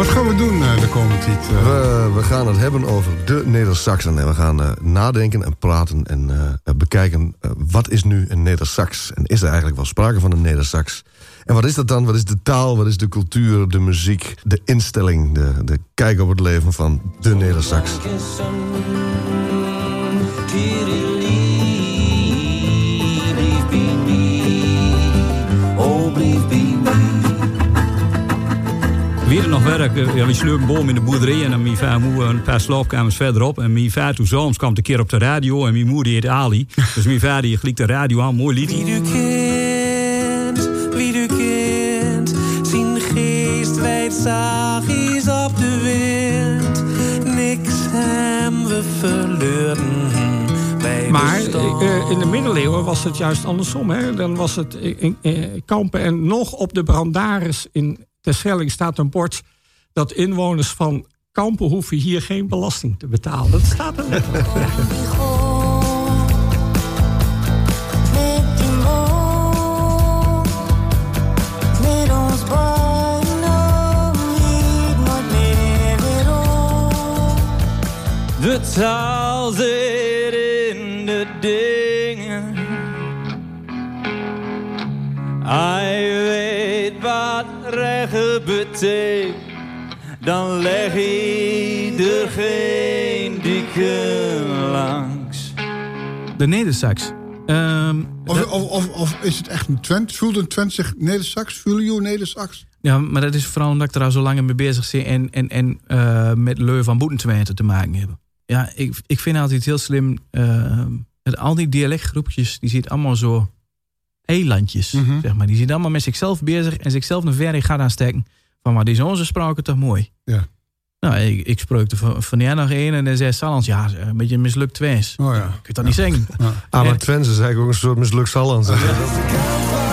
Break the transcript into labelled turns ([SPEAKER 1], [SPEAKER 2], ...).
[SPEAKER 1] Wat gaan we doen uh, de komende tijd? Uh?
[SPEAKER 2] We, we, gaan het hebben over de Neder-Saxen. En we gaan uh, nadenken en praten en bekijken... wat is nu een Neder-Sax? En is er eigenlijk wel sprake van een Neder-Sax? En wat is dat dan? Wat is de taal? Wat is de cultuur, de muziek, de instelling... de, de kijk op het leven van de Neder-Sax?
[SPEAKER 3] Wie er nog werk, ja, we sleuren boom in de boerderij en mijn vader moe een paar slaapkamers verderop. En mijn vader toen soms kwam een keer op de radio en mijn moeder heet Ali. Dus mijn vader die glikt de radio aan, mooi lied.
[SPEAKER 4] Wie u kent, wie u kent, zijn geest wijd zaagjes op de wind. Niks hem we verleuren.
[SPEAKER 5] Maar uh, in de middeleeuwen was het juist andersom. Hè? Dan was het in, in, kampen en nog op de brandaris in Terschelling staat een bord dat inwoners van kampen hoeven hier geen belasting te betalen. Dat staat er net
[SPEAKER 4] De taal zit in de dingen. Wat recht betekent. Dan leg je er geen dikke langs.
[SPEAKER 6] De Nedersax. Um,
[SPEAKER 1] of, of, of, of, is het echt een Twent? Voelt een Twent zich Nedersax? Voel je Nedersax?
[SPEAKER 6] Ja, maar dat is vooral omdat ik er al zo lang mee bezig ben en, en, en uh, met Leu van Boetentwente te maken hebben. Ja, ik, ik vind altijd heel slim. Uh, al die dialectgroepjes, die zitten allemaal zo eilandjes. Mm -hmm. zeg maar. Die zitten allemaal met zichzelf bezig en zichzelf naar ver gaat aansteken. Van maar die is onze spraken toch mooi.
[SPEAKER 1] Ja.
[SPEAKER 6] Nou, ik, ik spreekte van, van jij nog één en dan zei Salans, ja, een beetje een mislukt Twens.
[SPEAKER 1] Oh ja.
[SPEAKER 6] Ik kan dat niet zeggen.
[SPEAKER 2] Ja. Ah, maar Twens is eigenlijk ook een soort mislukt Salans. Ja.